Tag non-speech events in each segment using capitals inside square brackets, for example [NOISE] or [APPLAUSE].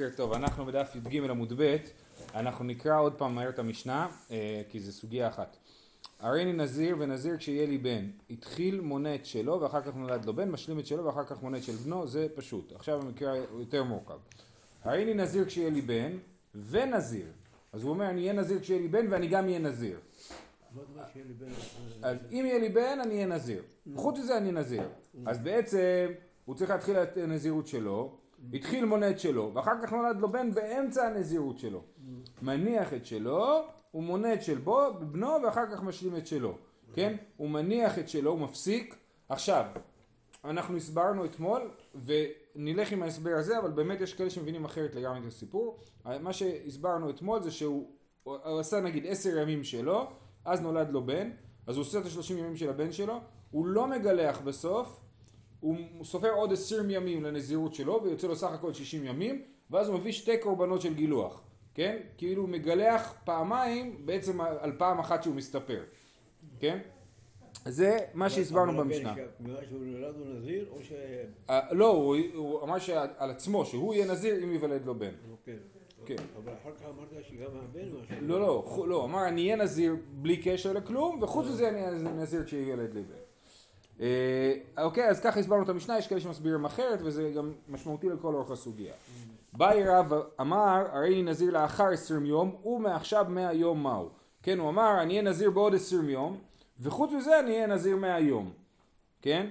בוקר טוב, אנחנו בדף י"ג עמוד ב', אנחנו נקרא עוד פעם מהר את המשנה, אה, כי זו סוגיה אחת. הריני נזיר ונזיר כשיהיה לי בן, התחיל מונה את שלו ואחר כך נולד לו בן, משלים את שלו ואחר כך מונה את של בנו, זה פשוט. עכשיו המקרה יותר מורכב. הריני נזיר כשיהיה לי בן ונזיר. אז הוא אומר אני אהיה נזיר כשיהיה לי בן ואני גם אהיה נזיר. אז אם יהיה לי בן אני אהיה נזיר. חוץ מזה אני נזיר. אז בעצם הוא צריך להתחיל את הנזירות שלו. התחיל מונה את שלו, ואחר כך נולד לו בן באמצע הנזירות שלו. מניח את שלו, הוא מונה את של בנו, ואחר כך משלים את שלו. כן? הוא מניח את שלו, הוא מפסיק. עכשיו, אנחנו הסברנו אתמול, ונלך עם ההסבר הזה, אבל באמת יש כאלה שמבינים אחרת לגמרי את הסיפור. מה שהסברנו אתמול זה שהוא עשה נגיד עשר ימים שלו, אז נולד לו בן, אז הוא עושה את השלושים ימים של הבן שלו, הוא לא מגלח בסוף, הוא סופר עוד עשרים ימים לנזירות שלו ויוצא לו סך הכל שישים ימים ואז הוא מביא שתי קורבנות של גילוח, כן? כאילו הוא מגלח פעמיים בעצם על פעם אחת שהוא מסתפר, כן? זה מה שהסברנו במשנה. בגלל שהוא נולד הוא נזיר או ש... לא, הוא אמר שעל עצמו, שהוא יהיה נזיר אם ייוולד לו בן. אוקיי. כן. אבל אחר כך אמרת שגם הבן משהו. לא, לא, לא, אמר אני אהיה נזיר בלי קשר לכלום וחוץ מזה אני אהיה נזיר כשיוולד לי בן. אה, אוקיי, אז ככה הסברנו את המשנה, יש כאלה שמסבירים אחרת וזה גם משמעותי לכל אורך הסוגיה. באי רב אמר, הרי אני נזיר לאחר עשרים יום, ומעכשיו מאה יום מהו. כן, הוא אמר, אני אהיה נזיר בעוד עשרים יום, וחוץ מזה אני אהיה נזיר מאה יום. כן?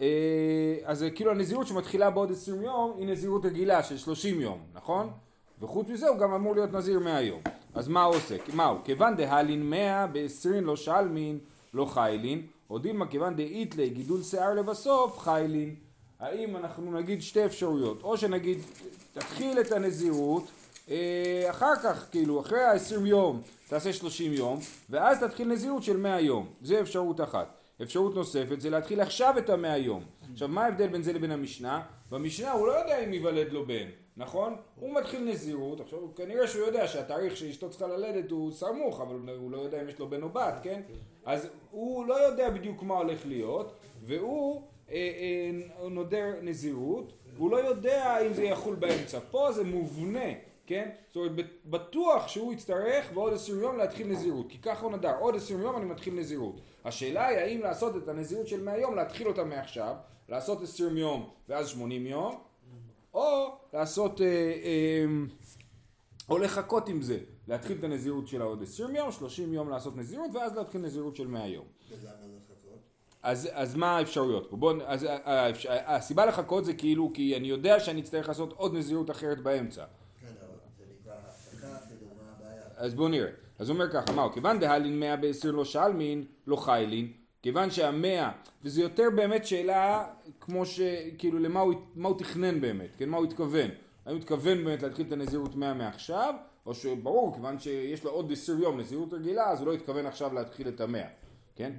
אה, אז כאילו הנזירות שמתחילה בעוד עשרים יום, היא נזירות רגילה של שלושים יום, נכון? וחוץ מזה הוא גם אמור להיות נזיר מאה יום. אז מה הוא עושה? מה הוא? כיוון דהלין מאה בעשרים לא שלמין, לא חיילין. או דילמה כיוון דאיתלי גידול שיער לבסוף חיילין. האם אנחנו נגיד שתי אפשרויות, או שנגיד תתחיל את הנזירות אה, אחר כך, כאילו אחרי ה-20 יום תעשה 30 יום ואז תתחיל נזירות של 100 יום, זה אפשרות אחת. אפשרות נוספת זה להתחיל עכשיו את המאה יום. עכשיו מה ההבדל בין זה לבין המשנה? במשנה הוא לא יודע אם ייוולד לו בן, נכון? הוא מתחיל נזירות, עכשיו כנראה שהוא יודע שהתאריך שאשתו צריכה ללדת הוא סמוך, אבל הוא לא יודע אם יש לו בן או בת, כן? אז הוא לא יודע בדיוק מה הולך להיות, והוא אה, אה, נודר נזירות, והוא לא יודע אם זה יחול באמצע. פה זה מובנה, כן? זאת אומרת, בטוח שהוא יצטרך בעוד עשרים יום להתחיל נזירות, כי ככה הוא נדר, עוד עשרים יום אני מתחיל נזירות. השאלה היא האם לעשות את הנזירות של מאה יום, להתחיל אותה מעכשיו, לעשות עשרים יום ואז שמונים יום, או לעשות, אה, אה, או לחכות עם זה, להתחיל את הנזירות שלה עוד עשרים יום, שלושים יום לעשות נזירות, ואז להתחיל נזירות של מאה יום. אז, אז מה האפשרויות פה? בוא, אז הסיבה לחכות זה כאילו כי אני יודע שאני אצטרך לעשות עוד נזירות אחרת באמצע. כן? אז בואו נראה. אז הוא אומר ככה, מהו? כיוון דהלין מאה בעשרים לא שלמין, לא חיילין, כיוון שהמאה, וזה יותר באמת שאלה כמו שכאילו למה הוא, מה הוא תכנן באמת, כן? מה הוא התכוון. האם הוא התכוון באמת להתחיל את הנזירות מאה מעכשיו, או שברור, כיוון שיש לו עוד עשיר יום נזירות רגילה, אז הוא לא התכוון עכשיו להתחיל את המאה, כן?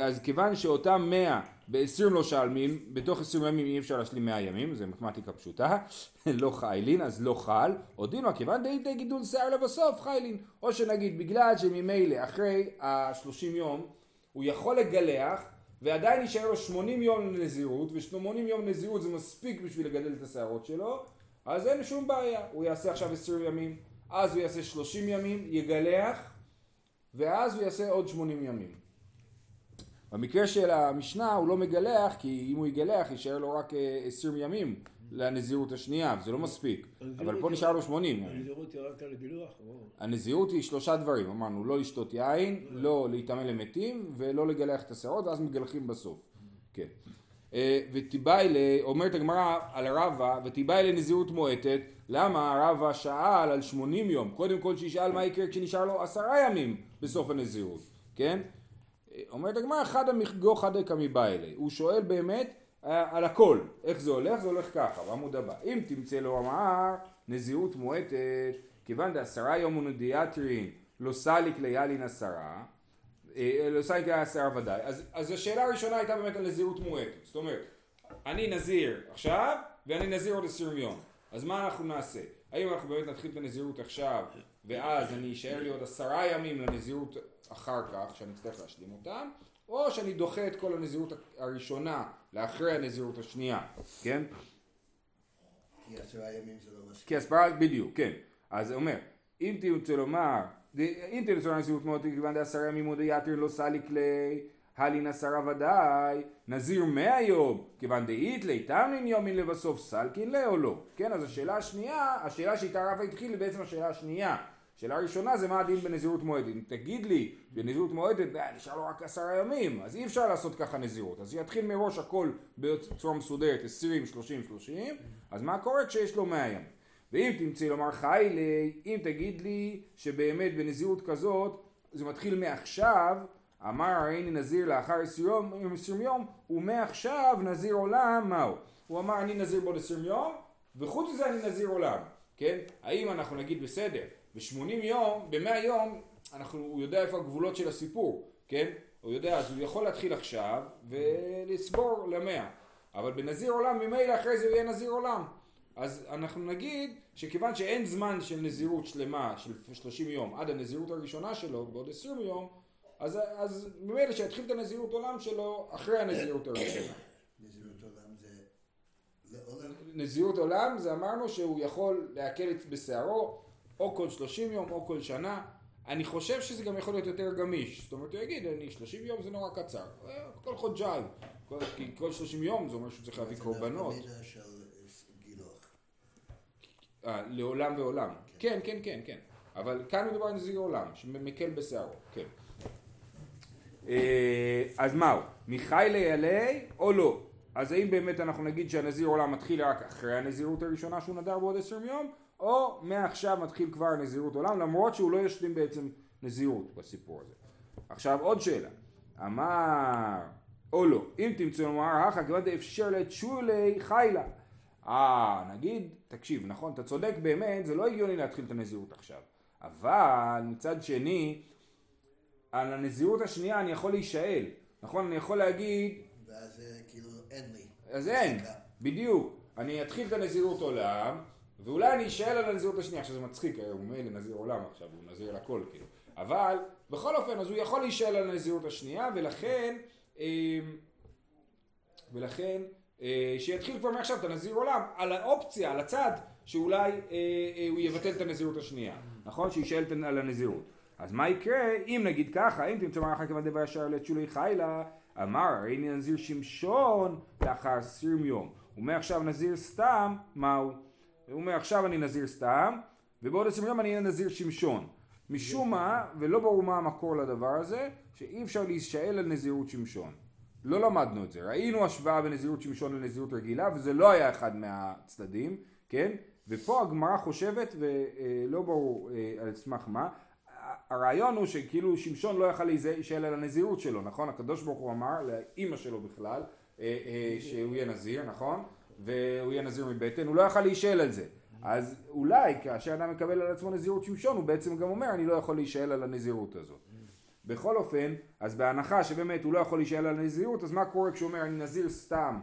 אז כיוון שאותם מאה בעשרים לא שלמים, בתוך עשרים ימים אי אפשר להשלים מאה ימים, זה מתמטיקה פשוטה, [LAUGHS] לא חיילין, אז לא חל, או דימה, כיוון די גידול שיער לבסוף חיילין, או שנגיד בגלל שממילא אחרי השלושים יום הוא יכול לגלח ועדיין יישאר לו שמונים יום לנזירות, ושמונים יום נזירות זה מספיק בשביל לגדל את השערות שלו, אז אין שום בעיה, הוא יעשה עכשיו עשרים ימים, אז הוא יעשה שלושים ימים, יגלח, ואז הוא יעשה עוד שמונים ימים. במקרה של המשנה הוא לא מגלח, כי אם הוא יגלח יישאר לו רק אה, עשרים ימים לנזירות השנייה, וזה לא מספיק. אבל פה נשאר לו שמונים ימים. הנזירות היא רק על גילוח? הנזירות היא שלושה דברים, אמרנו, לא לשתות יין, לא להיטמא למתים, ולא לגלח את השערות, ואז מגלחים בסוף. כן. ותיבאי, אומרת הגמרא על הרבה, ותיבאי לנזירות מועטת, למה הרבה שאל על שמונים יום? קודם כל שישאל מה יקרה כשנשאר לו עשרה ימים בסוף הנזירות, כן? אומרת הגמרא, חד המחגו חד דקא מבעילי. הוא שואל באמת על הכל, איך זה הולך? זה הולך ככה, בעמוד הבא. אם תמצא לו אמר נזירות מועטת, כיוון דעשרה יום ונדיאטרין לא סליק ליאלין עשרה, לא סליק ליאלין עשרה ודאי. אז, אז השאלה הראשונה הייתה באמת על נזירות מועטת. זאת אומרת, אני נזיר עכשיו, ואני נזיר עוד עשרים יום. אז מה אנחנו נעשה? האם אנחנו באמת נתחיל את הנזירות עכשיו, ואז אני אשאר לי עוד עשרה ימים לנזירות אחר כך, שאני אצטרך להשלים אותם, או שאני דוחה את כל הנזירות הראשונה לאחרי הנזירות השנייה, כן? כי עשרה ימים זה לא מספיק. כי הסברה, בדיוק, כן. אז הוא אומר, אם תרצה לומר, אם תרצה לומר נזירות מאוד כיוון דעשרה ימים מודי יתר לא סליק לי, הלין עשרה ודאי, נזיר מאה יום, כיוון דאית לי, תמנין יומין לבסוף סלקין לי או לא. כן, אז השאלה השנייה, השאלה שאיתה רבא התחיל היא בעצם השאלה השנייה. השאלה הראשונה זה מה הדין בנזירות מועדת. אם תגיד לי, בנזירות מועדת, אה, נשאר לו רק עשרה ימים, אז אי אפשר לעשות ככה נזירות. אז יתחיל מראש הכל בצורה מסודרת, 20, 30, 30, אז מה קורה כשיש לו 100 ימים? ואם תמצאי לומר חי לי, אם תגיד לי שבאמת בנזירות כזאת, זה מתחיל מעכשיו, אמר הריני נזיר לאחר 20 יום, 20 יום, ומעכשיו נזיר עולם, מהו? הוא אמר אני נזיר בעוד 20 יום, וחוץ מזה אני נזיר עולם, כן? האם אנחנו נגיד בסדר, ב-80 יום, ב-100 יום, אנחנו, הוא יודע איפה הגבולות של הסיפור, כן? הוא יודע, אז הוא יכול להתחיל עכשיו ולסבור למאה. אבל בנזיר עולם, ממילא אחרי זה הוא יהיה נזיר עולם. אז אנחנו נגיד שכיוון שאין זמן של נזירות שלמה של 30 יום עד הנזירות הראשונה שלו בעוד 20 יום אז, אז ממילא שיתחיל את הנזירות עולם שלו אחרי הנזירות הראשונה. נזירות עולם זה לעולם. נזירות עולם זה אמרנו שהוא יכול להקל בשערו או כל 30 יום או כל שנה. אני חושב שזה גם יכול להיות יותר גמיש. זאת אומרת, הוא יגיד, אני 30 יום זה נורא קצר. אה, כל חודשיים. כל, כל 30 יום זה אומר שהוא צריך להביא קורבנות. גילוח. אה, לעולם ועולם. כן, כן, כן, כן. אבל כאן מדובר על נזיר עולם, שמקל בשערו, כן. אה, אז מהו? מחי ליעלי או לא? אז האם באמת אנחנו נגיד שהנזיר עולם מתחיל רק אחרי הנזירות הראשונה שהוא נדר בעוד עשר יום, או מעכשיו מתחיל כבר נזירות עולם, למרות שהוא לא ישלים בעצם נזירות בסיפור הזה. עכשיו עוד שאלה, אמר או לא, אם תמצאו לומר הכא כיוון דאפשר לתשולי חיילה. אה, נגיד, תקשיב, נכון, אתה צודק באמת, זה לא הגיוני להתחיל את הנזירות עכשיו. אבל מצד שני, על הנזירות השנייה אני יכול להישאל, נכון? אני יכול להגיד, ואז זה כאילו אין לי. אז אין. בדיוק. אני אתחיל את הנזירות עולם, ואולי אני אשאל על הנזירות השנייה. עכשיו זה מצחיק, הרי הוא מילא נזיר עולם עכשיו, הוא נזיר לכל כאילו. אבל, בכל אופן, אז הוא יכול להישאל על הנזירות השנייה, ולכן, אה, ולכן, אה, שיתחיל כבר מעכשיו את הנזיר עולם, על האופציה, על הצד, שאולי אה, אה, הוא יבטל את הנזירות השנייה. נכון? שישאל על הנזירות. אז מה יקרה אם נגיד ככה, אם תמצא מערכה כיוון דבר ישר לתשולי חיילה, אמר אני נזיר שמשון לאחר עשרים יום. ומעכשיו נזיר סתם, מהו? הוא אומר עכשיו אני נזיר סתם, ובעוד עשרים יום אני אהיה נזיר שמשון. משום מה, ולא ברור מה המקור לדבר הזה, שאי אפשר להישאל על נזירות שמשון. לא למדנו את זה. ראינו השוואה בין נזירות שמשון לנזירות רגילה, וזה לא היה אחד מהצדדים, כן? ופה הגמרא חושבת, ולא ברור אה, על סמך מה, הרעיון הוא שכאילו שמשון לא יכל להישאל על הנזירות שלו, נכון? הקדוש ברוך הוא אמר לאימא שלו בכלל, אה, אה, שהוא יהיה נזיר, נכון? והוא יהיה נזיר מבטן, הוא לא יכל להישאל על זה. אז אולי כאשר אדם מקבל על עצמו נזירות שמשון, הוא בעצם גם אומר, אני לא יכול להישאל על הנזירות הזאת. בכל אופן, אז בהנחה שבאמת הוא לא יכול להישאל על הנזירות, אז מה קורה כשהוא אומר אני נזיר סתם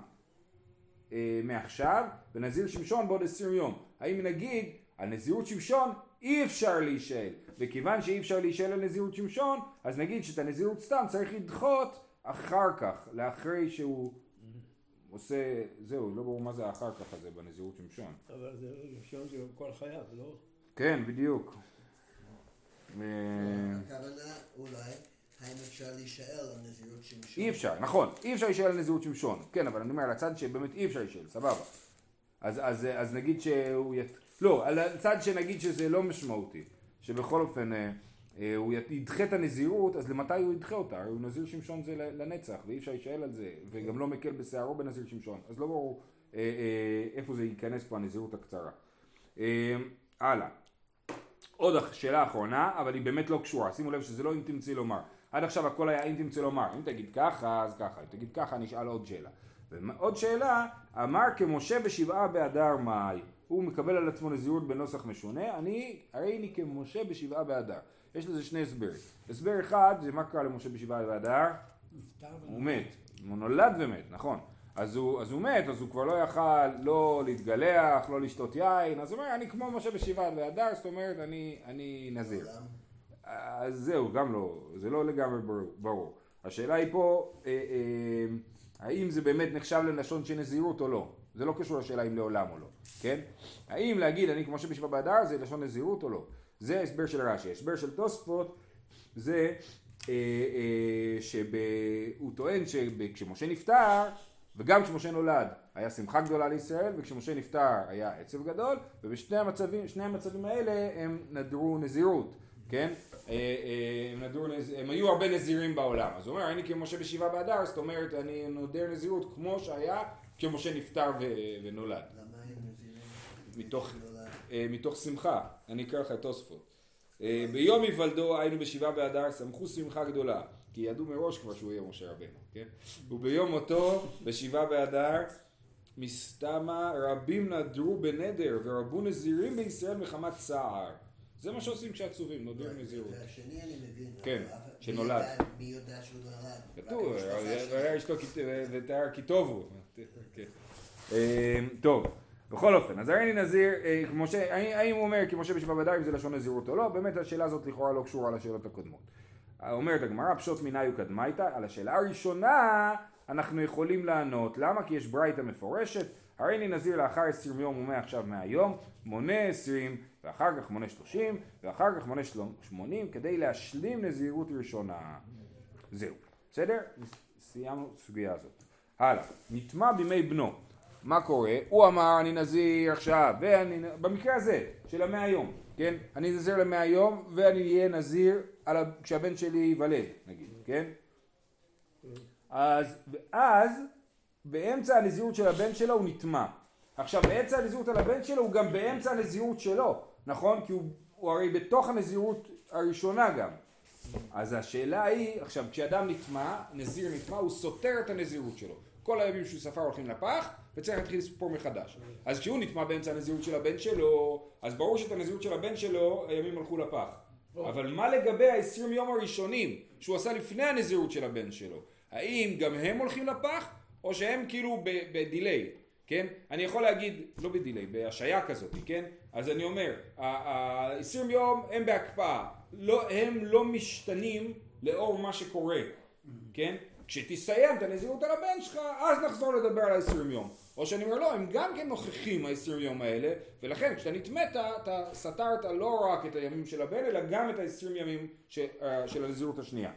אה, מעכשיו, ונזיר שמשון בעוד עשרים יום? האם נגיד על נזירות שמשון אי אפשר להישאל, וכיוון שאי אפשר להישאל על נזירות שמשון, אז נגיד שאת הנזירות סתם צריך לדחות אחר כך, לאחרי שהוא עושה, זהו, לא ברור מה זה האחר כך הזה בנזירות שמשון. אבל זה ראשון זה כל חייו, לא? כן, בדיוק. אה, הכוונה אולי, האם אפשר להישאל על נזירות שמשון? אי אפשר, נכון, אי אפשר להישאל על נזירות שמשון, כן, אבל אני אומר על הצד שבאמת אי אפשר להישאל, סבבה. אז, אז, אז נגיד שהוא ית... לא, על הצד שנגיד שזה לא משמעותי, שבכל אופן אה, אה, הוא ית- ידחה את הנזירות, אז למתי הוא ידחה אותה? הרי הוא נזיר שמשון זה לנצח, ואי אפשר להישאל על זה, וגם לא מקל בשערו בנזיר שמשון, אז לא ברור אה, אה, איפה זה ייכנס פה הנזירות הקצרה. אה, הלאה. עוד שאלה אחרונה, אבל היא באמת לא קשורה, שימו לב שזה לא אם תמצאי לומר. עד עכשיו הכל היה אם תמצאי לומר, אם תגיד ככה אז ככה, אם תגיד ככה אני אשאל עוד שאלה. ועוד שאלה, אמר כמשה בשבעה באדר מאי, הוא מקבל על עצמו נזירות בנוסח משונה, אני, הרי אני כמשה בשבעה באדר. יש לזה שני הסברים. הסבר אחד זה מה קרה למשה בשבעה באדר, הוא מת, הוא נולד ומת, נכון. אז הוא, אז הוא מת, אז הוא כבר לא יכל לא להתגלח, לא לשתות יין, אז הוא אומר, אני כמו משה בשבעה באדר, זאת אומרת, אני, אני נזיר. אז זהו, גם לא, זה לא לגמרי ברור. השאלה היא פה, אה, אה, האם זה באמת נחשב ללשון של נזירות או לא. זה לא קשור לשאלה אם לעולם או לא, כן? האם להגיד אני כמו שבשבעה באדר זה לשון נזירות או לא? זה הסבר של רש"י. הסבר של תוספות זה אה, אה, שהוא טוען שכשמשה נפטר וגם כשמשה נולד היה שמחה גדולה לישראל וכשמשה נפטר היה עצב גדול ובשני המצבים, שני המצבים האלה הם נדרו נזירות, כן? אה, אה, הם, נדרו. הם היו הרבה נזירים בעולם אז הוא אומר אני כמשה בשבעה באדר זאת אומרת אני נודר נזירות כמו שהיה כשמשה נפטר ו... ונולד למה הם נזירים? מתוך, נולד. אה, מתוך שמחה אני אקרא לך את תוספות אה, ביום היוולדו היינו בשבעה באדר שמחו שמחה גדולה כי ידעו מראש כבר שהוא יהיה משה רבנו, כן? וביום מותו בשבעה באדר מסתמה רבים נדרו בנדר ורבו נזירים בישראל מחמת צער זה מה שעושים כשעצובים, נודרים נזירות והשני אני מבין. כן, שנולד. מי יודע- שהוא נולד? כתוב. והיה אשתו ותיאר כי טובו. כן. אה, טוב, בכל אופן, אז הריני נזיר, אה. האם הוא אומר כי משה בדיים אם זה לשון נזירות או לא, באמת השאלה הזאת לכאורה לא קשורה לשאלות הקודמות. אומרת הגמרא, פשוט מיניו קדמייתא, על השאלה הראשונה אנחנו יכולים לענות, למה? כי יש ברייתא מפורשת, הריני נזיר לאחר עשרים יום ומעכשיו מהיום, מונה עשרים, ואחר כך מונה שלושים, ואחר כך מונה שמונים, כדי להשלים נזירות ראשונה. זהו, בסדר? סיימנו את הסוגיה הזאת. הלאה, נטמע בימי בנו. מה קורה? הוא אמר אני נזיר עכשיו, ואני, במקרה הזה, של המאה יום, כן? אני נזיר למאה יום, ואני אהיה נזיר על. כשהבן שלי ייוולד, נגיד, כן? אז, ואז, באמצע הנזירות של הבן שלו הוא נטמע. עכשיו, באמצע הנזירות על הבן שלו הוא גם באמצע הנזירות שלו, נכון? כי הוא, הוא הרי בתוך הנזירות הראשונה גם. אז השאלה היא, עכשיו כשאדם נטמע, נזיר נטמע, הוא סותר את הנזירות שלו. כל הימים שהוא ספר הולכים לפח, וצריך להתחיל לספור מחדש. אז כשהוא נטמע באמצע הנזירות של הבן שלו, אז ברור שאת הנזירות של הבן שלו, הימים הלכו לפח. אבל מה לגבי ה-20 יום הראשונים, שהוא עשה לפני הנזירות של הבן שלו? האם גם הם הולכים לפח, או שהם כאילו בדיליי? כן? אני יכול להגיד, לא בדיליי, בהשעיה כזאת, כן? אז אני אומר, ה-20 יום הם בהקפאה, לא, הם לא משתנים לאור מה שקורה, כן? כשתסיים את הנזירות על הבן שלך, אז נחזור לדבר על ה-20 יום. או שאני אומר, לא, הם גם כן נוכחים ה-20 יום האלה, ולכן כשאתה נטמאת, אתה סתרת לא רק את הימים של הבן, אלא גם את ה-20 ימים ש, אה, של הנזירות השנייה.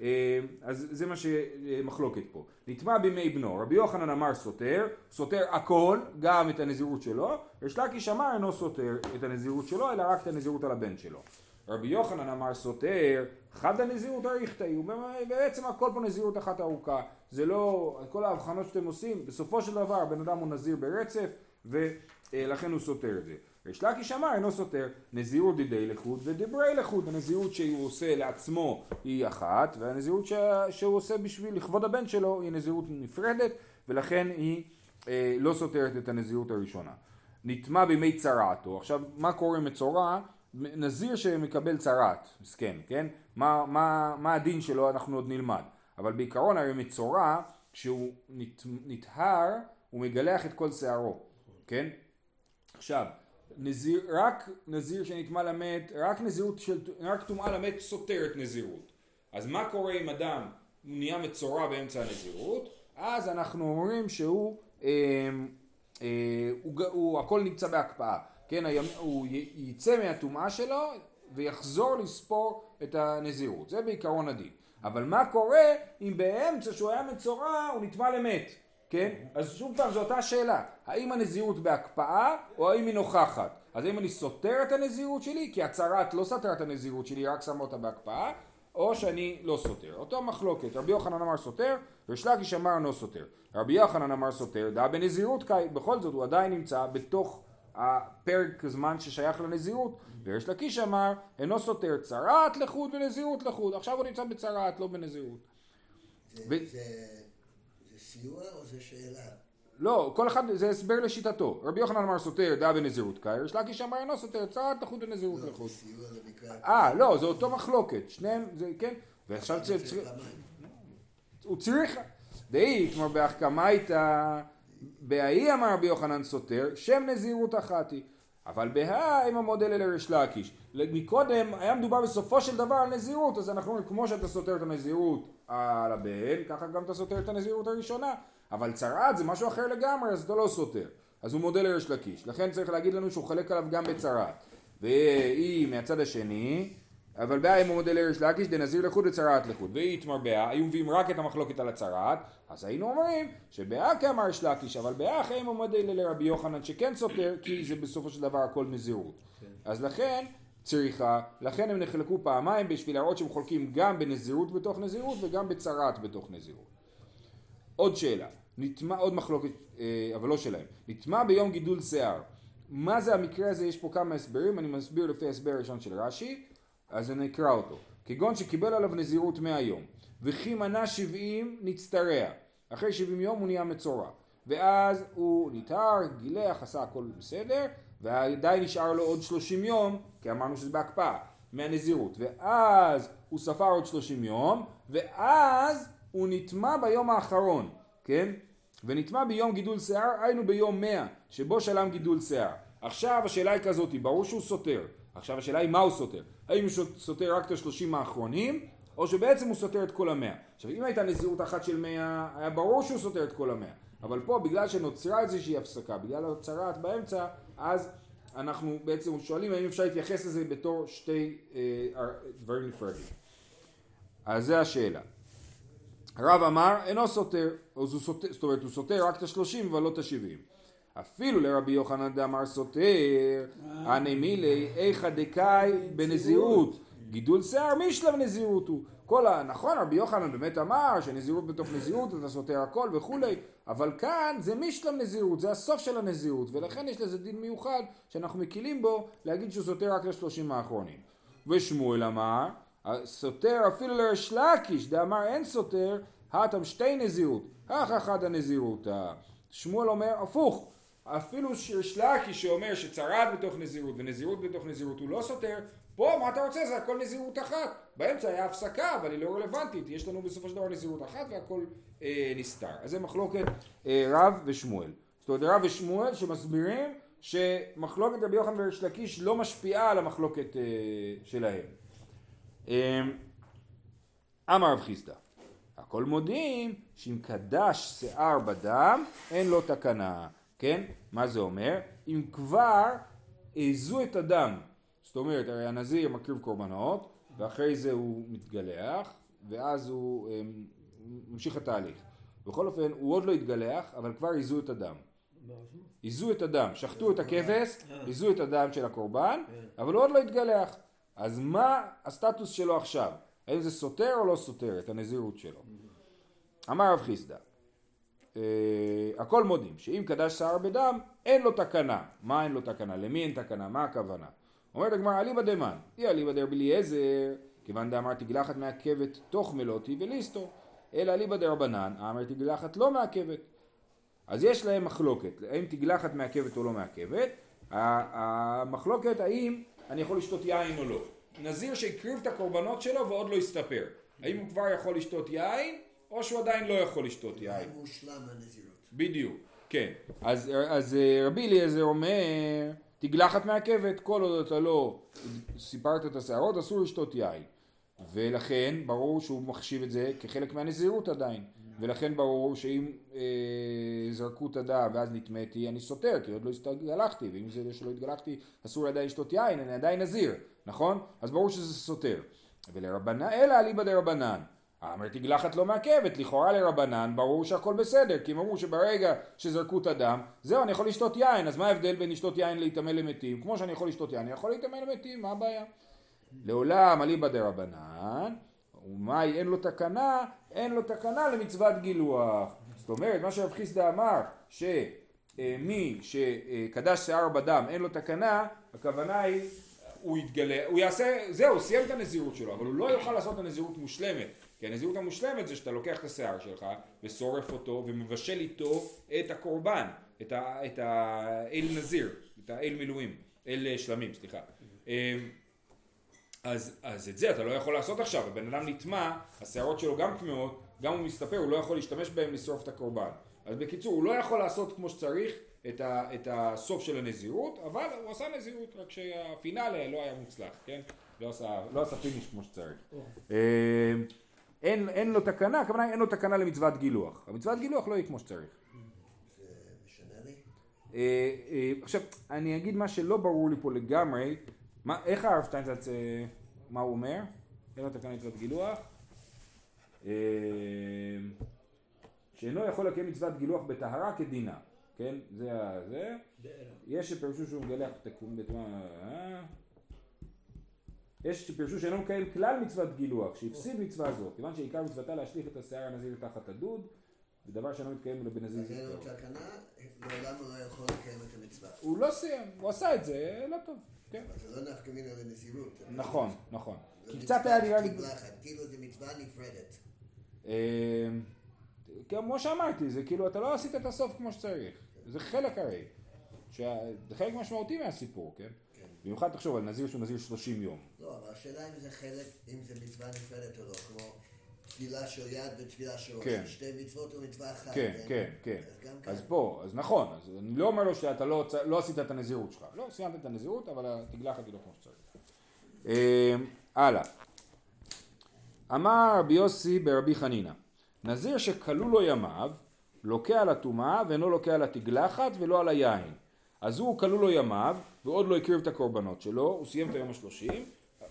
אה, אז זה מה שמחלוקת פה. נטמע בימי בנו, רבי יוחנן אמר סותר, סותר הכל, גם את הנזירות שלו, יש לקיש אמר אינו סותר את הנזירות שלו, אלא רק את הנזירות על הבן שלו. רבי יוחנן אמר סותר, חד הנזירות אריכתאי, הוא בעצם הכל פה נזירות אחת ארוכה, זה לא, כל ההבחנות שאתם עושים, בסופו של דבר הבן אדם הוא נזיר ברצף, ולכן הוא סותר את זה. יש לקיש אמר אינו סותר, נזירות דידי לחוד ודברי לחוד, הנזירות שהוא עושה לעצמו היא אחת, והנזירות ש... שהוא עושה בשביל לכבוד הבן שלו היא נזירות נפרדת, ולכן היא אה, לא סותרת את הנזירות הראשונה. נטמע בימי צרעתו, עכשיו מה קורה מצורע? נזיר שמקבל צרעת, מסכן, כן? מה, מה, מה הדין שלו אנחנו עוד נלמד, אבל בעיקרון הרי מצורע, כשהוא נת, נטהר, הוא מגלח את כל שערו, כן? עכשיו, נזיר, רק נזיר שנטמע למת, רק נזירות של, רק טומאה למת סותרת נזירות. אז מה קורה אם אדם נהיה מצורע באמצע הנזירות? אז אנחנו אומרים שהוא, אה, אה, הוא, הוא, הכל נמצא בהקפאה. כן, הימ, הוא יצא מהטומאה שלו ויחזור לספור את הנזירות. זה בעיקרון הדין. אבל מה קורה אם באמצע שהוא היה מצורע הוא נטמע למת? כן? אז שוב פעם זו אותה שאלה, האם הנזירות בהקפאה או האם היא נוכחת? אז האם אני סותר את הנזירות שלי, כי הצהרת לא סותר את הנזירות שלי, רק שם אותה בהקפאה, או שאני לא סותר. אותו מחלוקת, רבי יוחנן אמר סותר, ריש אמר לא סותר. רבי יוחנן אמר סותר, דעה בנזירות קאי, בכל זאת הוא עדיין נמצא בתוך הפרק זמן ששייך לנזירות, וריש לקיש אמר, אינו סותר צרעת לחוד ונזירות לחוד, עכשיו הוא נמצא בצרעת, לא בנזירות. זה- ו- זה זה סיוע או זה שאלה? לא, כל אחד, זה הסבר לשיטתו. רבי יוחנן אמר סותר דעה בנזירות קאי, ריש לקיש אמר אינו סותר צרעת לחוד ונזירות לא, לחוד. אה, לא, זה אותו מחלוקת, שניהם, זה כן, ועכשיו צריך. הוא צריך, דאי, כמו בהחכמייתא, בהאי אמר רבי יוחנן סותר, שם נזירות אחת היא. אבל בהא אם המודל אלה ריש לקיש. מקודם היה מדובר בסופו של דבר על נזירות, אז אנחנו אומרים, כמו שאתה סותר את הנזירות על הבן, ככה גם אתה סותר את הנזירות הראשונה. אבל צרעת זה משהו אחר לגמרי, אז אתה לא סותר. אז הוא מודה לריש לקיש. לכן צריך להגיד לנו שהוא חולק עליו גם בצרעת. והיא מהצד השני, אבל באה אם הוא מודה לריש לקיש דנזיר לחוד וצרעת לחוד. והיא התמרבה, היו מביאים רק את המחלוקת על הצרעת, אז היינו אומרים שבאה כאמר ריש לקיש, אבל באה אחרי אם הוא מודה לרבי יוחנן שכן סותר, כי זה בסופו של דבר הכל נזירות. אז לכן צריכה, לכן הם נחלקו פעמיים בשביל להראות שהם חולקים גם בנזירות בתוך נזירות וגם בצרעת בתוך נזירות. עוד שאלה, נטמע, עוד מחלוקת, אה, אבל לא שלהם, נטמע ביום גידול שיער. מה זה המקרה הזה? יש פה כמה הסברים, אני מסביר לפי ההסבר הראשון של רש"י, אז אני אקרא אותו. כגון שקיבל עליו נזירות מאה יום, וכי מנה שבעים נצטרע. אחרי שבעים יום הוא נהיה מצורע. ואז הוא נטהר, גילח, עשה הכל בסדר, ועדיין נשאר לו עוד שלושים יום, כי אמרנו שזה בהקפאה, מהנזירות. ואז הוא ספר עוד שלושים יום, ואז הוא נטמע ביום האחרון, כן? ונטמע ביום גידול שיער, היינו ביום מאה, שבו שלם גידול שיער. עכשיו השאלה היא כזאת, ברור שהוא סותר. עכשיו השאלה היא מה הוא סותר. האם הוא סותר רק את השלושים האחרונים, או שבעצם הוא סותר את כל המאה. עכשיו אם הייתה נזירות אחת של מאה, היה ברור שהוא סותר את כל המאה. אבל פה בגלל שנוצרה איזושהי הפסקה, בגלל הצרעת באמצע, אז אנחנו בעצם שואלים האם אפשר להתייחס לזה בתור שתי אה, דברים נפרדים. אז זה השאלה. רב אמר אינו סותר, זאת אומרת הוא סותר רק את השלושים אבל לא את השבעים. אפילו לרבי יוחנן דאמר סותר, הנה מילי איכא דקאי בנזירות, גידול שיער משלב נזירות הוא. כל ה... נכון, רבי יוחנן באמת אמר שנזירות בתוך נזירות אתה סותר הכל וכולי, אבל כאן זה משלב נזירות, זה הסוף של הנזירות, ולכן יש לזה דין מיוחד שאנחנו מקילים בו להגיד שהוא סותר רק לשלושים האחרונים. ושמואל אמר, סותר אפילו לריש לקיש, דאמר אין סותר, האטם שתי נזירות, אך אחד הנזירות. שמואל אומר הפוך, אפילו ריש לקיש שאומר שצרד בתוך נזירות ונזירות בתוך נזירות הוא לא סותר, פה מה אתה רוצה זה הכל נזירות אחת, באמצע היה הפסקה אבל היא לא רלוונטית, יש לנו בסופו של דבר נזירות אחת והכל אה, נסתר. אז זה מחלוקת אה, רב ושמואל. זאת אומרת רב ושמואל שמסבירים שמחלוקת רבי יוחנן וריש לקיש לא משפיעה על המחלוקת אה, שלהם. אה, אמר רב חיסדא הכל מודיעים שאם קדש שיער בדם אין לו תקנה, כן? מה זה אומר? אם כבר העזו את הדם, זאת אומרת הרי הנזיר מקריב קורבנות ואחרי זה הוא מתגלח ואז הוא אה, ממשיך התהליך. בכל אופן הוא עוד לא התגלח אבל כבר העזו את הדם. עיזו את הדם, שחטו את הכבש, עיזו את הדם של הקורבן, אבל הוא עוד לא התגלח. אז מה הסטטוס שלו עכשיו? האם זה סותר או לא סותר את הנזירות שלו? אמר רב חיסדא, אה, הכל מודים שאם קדש שיער בדם אין לו תקנה. מה אין לו תקנה? למי אין תקנה? מה הכוונה? אומרת הגמרא אליבא דמן, אי אליבא דרבליעזר, כיוון דאמר תגלחת מעכבת תוך מלותי וליסטו, אלא אליבא דרבנן, אמר תגלחת לא מעכבת. אז יש להם מחלוקת, האם תגלחת מעכבת או לא מעכבת, המחלוקת האם אני יכול לשתות יין או לא. נזיר שהקריב את הקורבנות שלו ועוד לא הסתפר, האם הוא כבר יכול לשתות יין או שהוא עדיין לא יכול לשתות יין. מושלם הנזירות. בדיוק, כן. אז, אז אה, רבי אליעזר אומר, תגלחת מעכבת, כל עוד אתה לא סיפרת את השערות, אסור לשתות יין. ולכן ברור שהוא מחשיב את זה כחלק מהנזירות עדיין. ולכן ברור שאם אה, זרקו את הדם ואז נטמאתי אני סותר כי עוד לא התגלחתי ואם זה שלא התגלחתי אסור עדיין לשתות יין אני עדיין נזיר נכון? אז ברור שזה סותר ולרבנן אלא אליבא דרבנן אמר תגלחת לא מעכבת, לכאורה לרבנן ברור שהכל בסדר, כי הם אמרו שברגע שזרקו את הדם, זהו אני יכול לשתות יין, אז מה ההבדל בין לשתות יין להיטמא למתים? כמו שאני יכול לשתות יין, אני יכול להיטמא למתים, מה הבעיה? לעולם אליבא דרבנן, ומאי אין לו תקנה, אין לו תקנה למצוות גילוח. זאת אומרת, מה שרב חיסדא אמר, שמי שקדש שיער בדם אין לו תקנה, הכוונה היא הוא יתגלה, הוא יעשה, זהו, סיים את הנזירות שלו, אבל הוא לא יוכל לעשות את הנזירות מושלמת. כי הנזירות המושלמת זה שאתה לוקח את השיער שלך ושורף אותו ומבשל איתו את הקורבן, את, ה, את האל נזיר, את האל מילואים, אל שלמים, סליחה. אמ, אז, אז את זה אתה לא יכול לעשות עכשיו, הבן אדם נטמע, השערות שלו גם טמאות, גם הוא מסתפר, הוא לא יכול להשתמש בהם לשרוף את הקורבן. אז בקיצור, הוא לא יכול לעשות כמו שצריך את, ה, את הסוף של הנזירות, אבל הוא עשה נזירות, רק שהפינאלה לא היה מוצלח, כן? לא עשה, לא עשה פיניש כמו שצריך. אין, אין לו תקנה, הכוונה אין לו תקנה למצוות גילוח. המצוות גילוח לא יהיה כמו שצריך. אה, אה, עכשיו, אני אגיד מה שלא ברור לי פה לגמרי, מה, איך הרב שטיינזץ, אה, מה הוא אומר? אין לו תקנה למצוות גילוח? שאינו יכול לקיים מצוות גילוח בטהרה כדינה, כן? זה ה... זה. יש שפירשו שהוא מגלח תקום בטומאה, אה? יש שפירשו שאינו מקיים כלל מצוות גילוח, שהפסיד מצווה זו, כיוון שעיקר מצוותה להשליך את השיער הנזיר תחת הדוד, ודבר שאינו מתקיים אלא בנזיר אז אין לו זכרו. תקנה, לעולם הוא לא יכול לקיים את המצווה. הוא לא סיים, הוא עשה את זה לא טוב, כן. אבל זה לא נפקא מינה לנזירות. זה נכון, נכון. זה כי קצת היה נראה לי, כאילו זה מצווה נפרדת. אה, כמו שאמרתי, זה כאילו אתה לא עשית את הסוף כמו שצריך, זה חלק הרי, זה חלק משמעותי מהסיפור, כן? כן. במיוחד תחשוב על נזיר שהוא נזיר 30 יום. לא, אבל השאלה אם זה חלק, אם זה מצווה נפרדת או לא, כמו טבילה של יד וטבילה של ראש. כן. שתי מצוות או מצווה אחת. כן, כן, כן. אז גם כאן. אז פה, אז נכון, אז אני לא אומר לו שאתה לא, לא עשית את הנזירות שלך. לא, סיימת את הנזירות, אבל התגלחת היא לא כמו שצריך. אה, הלאה. אמר רבי יוסי ברבי חנינא, נזיר שכלו לו ימיו, לוקה על הטומאה ואינו לוקה על התגלחת ולא על היין. אז הוא כלו לו ימיו, ועוד לא הקריב את הקורבנות שלו, הוא סיים את היום השלושים,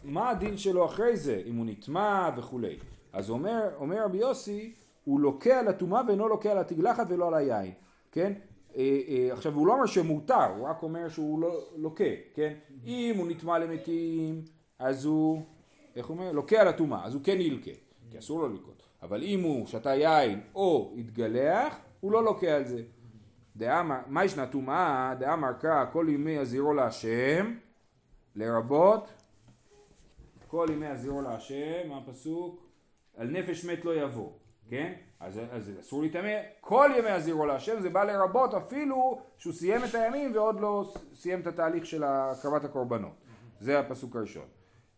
מה הדין שלו אחרי זה, אם הוא נטמע וכולי. אז אומר, אומר רבי יוסי, הוא לוקה על הטומאה ואינו לוקה על התגלחת ולא על היין, כן? אה, אה, עכשיו הוא לא אומר שמותר, הוא רק אומר שהוא לא לוקה, כן? אם הוא נטמע למתים, אז הוא, איך הוא אומר? לוקה על הטומאה, אז הוא כן ילקה, כי אסור לו ללקות. אבל אם הוא שתה יין או התגלח, הוא לא לוקה על זה. מה ישנה טומאה? דאמר קרא כל ימי הזירו להשם, לרבות כל ימי הזירו להשם, מה הפסוק? על נפש מת לא יבוא, כן? אז, אז אסור להיטמא, כל ימי הזירו להשם זה בא לרבות אפילו שהוא סיים את הימים ועוד לא סיים את התהליך של הקרבת הקורבנות. זה הפסוק הראשון.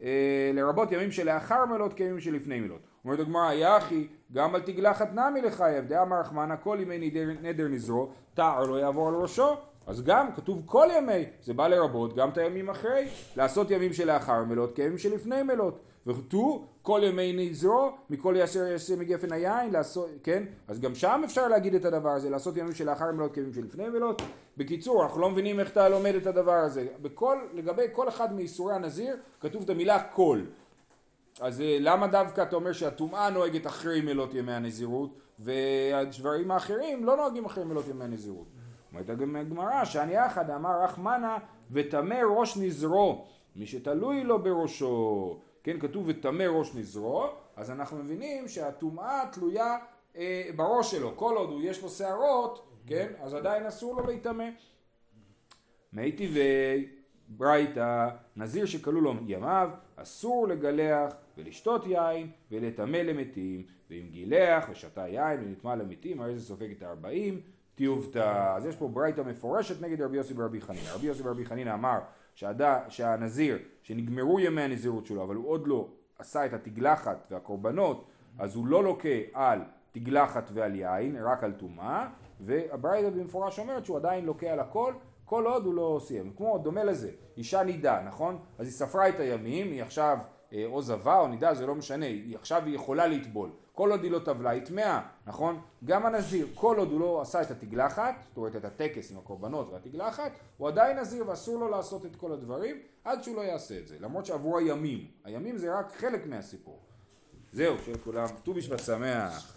אה, לרבות ימים שלאחר מלות כימים שלפני מלות. אומרת הגמרא, יחי, גם על תגלחת נמי לחייב, דאמר רחמנא כל ימי נדר, נדר נזרו, תער לא יעבור על ראשו. אז גם כתוב כל ימי, זה בא לרבות גם את הימים אחרי, לעשות ימים שלאחר מלות כימים שלפני מלות. וכתוב כל ימי נזרו, מכל יעשר יעשר מגפן היין, לעשות, כן? אז גם שם אפשר להגיד את הדבר הזה, לעשות ימים שלאחר מלות כימים שלפני מלות. בקיצור, אנחנו לא מבינים איך אתה לומד את הדבר הזה. בכל, לגבי כל אחד מאיסורי הנזיר, כתוב את המילה כל. אז אה, למה דווקא אתה אומר שהטומאה נוהגת אחרי מלות ימי הנזירות והדברים האחרים לא נוהגים אחרי מלות ימי הנזירות? אומרת הגמרא שאני יחד אמר רחמנה וטמא ראש נזרו מי שתלוי לו בראשו כן כתוב וטמא ראש נזרו אז אנחנו מבינים שהטומאה תלויה אה, בראש שלו. כל עוד הוא יש לו שערות כן אז עדיין אסור לו להיטמא. מי טבעי ברייתא, נזיר שכלו לו ימיו, אסור לגלח ולשתות יין ולטמא למתים, ואם גילח ושתה יין ונטמא למתים, הרי זה סופג את הארבעים, תיובתא. אז יש פה ברייתא מפורשת נגד רבי יוסי ברבי חנינא. רבי יוסי ברבי חנינא אמר שהד... שהנזיר, שנגמרו ימי הנזירות שלו, אבל הוא עוד לא עשה את התגלחת והקורבנות, אז הוא לא לוקה על תגלחת ועל יין, רק על טומאה, והברייתא במפורש אומרת שהוא עדיין לוקה על הכל, כל עוד הוא לא סיים. כמו, דומה לזה, אישה נידה, נכון? אז היא ספרה את הימים, היא עכשיו אה, או זבה או נידה, זה לא משנה, היא עכשיו היא יכולה לטבול. כל עוד היא לא טבלה, היא טמאה, נכון? גם הנזיר, כל עוד הוא לא עשה את התגלחת, זאת אומרת את הטקס עם הקורבנות והתגלחת, הוא עדיין נזיר ואסור לו לעשות את כל הדברים עד שהוא לא יעשה את זה. למרות שעברו הימים. הימים זה רק חלק מהסיפור. זהו, שיהיה לכולם ט"ו בשבט שמח.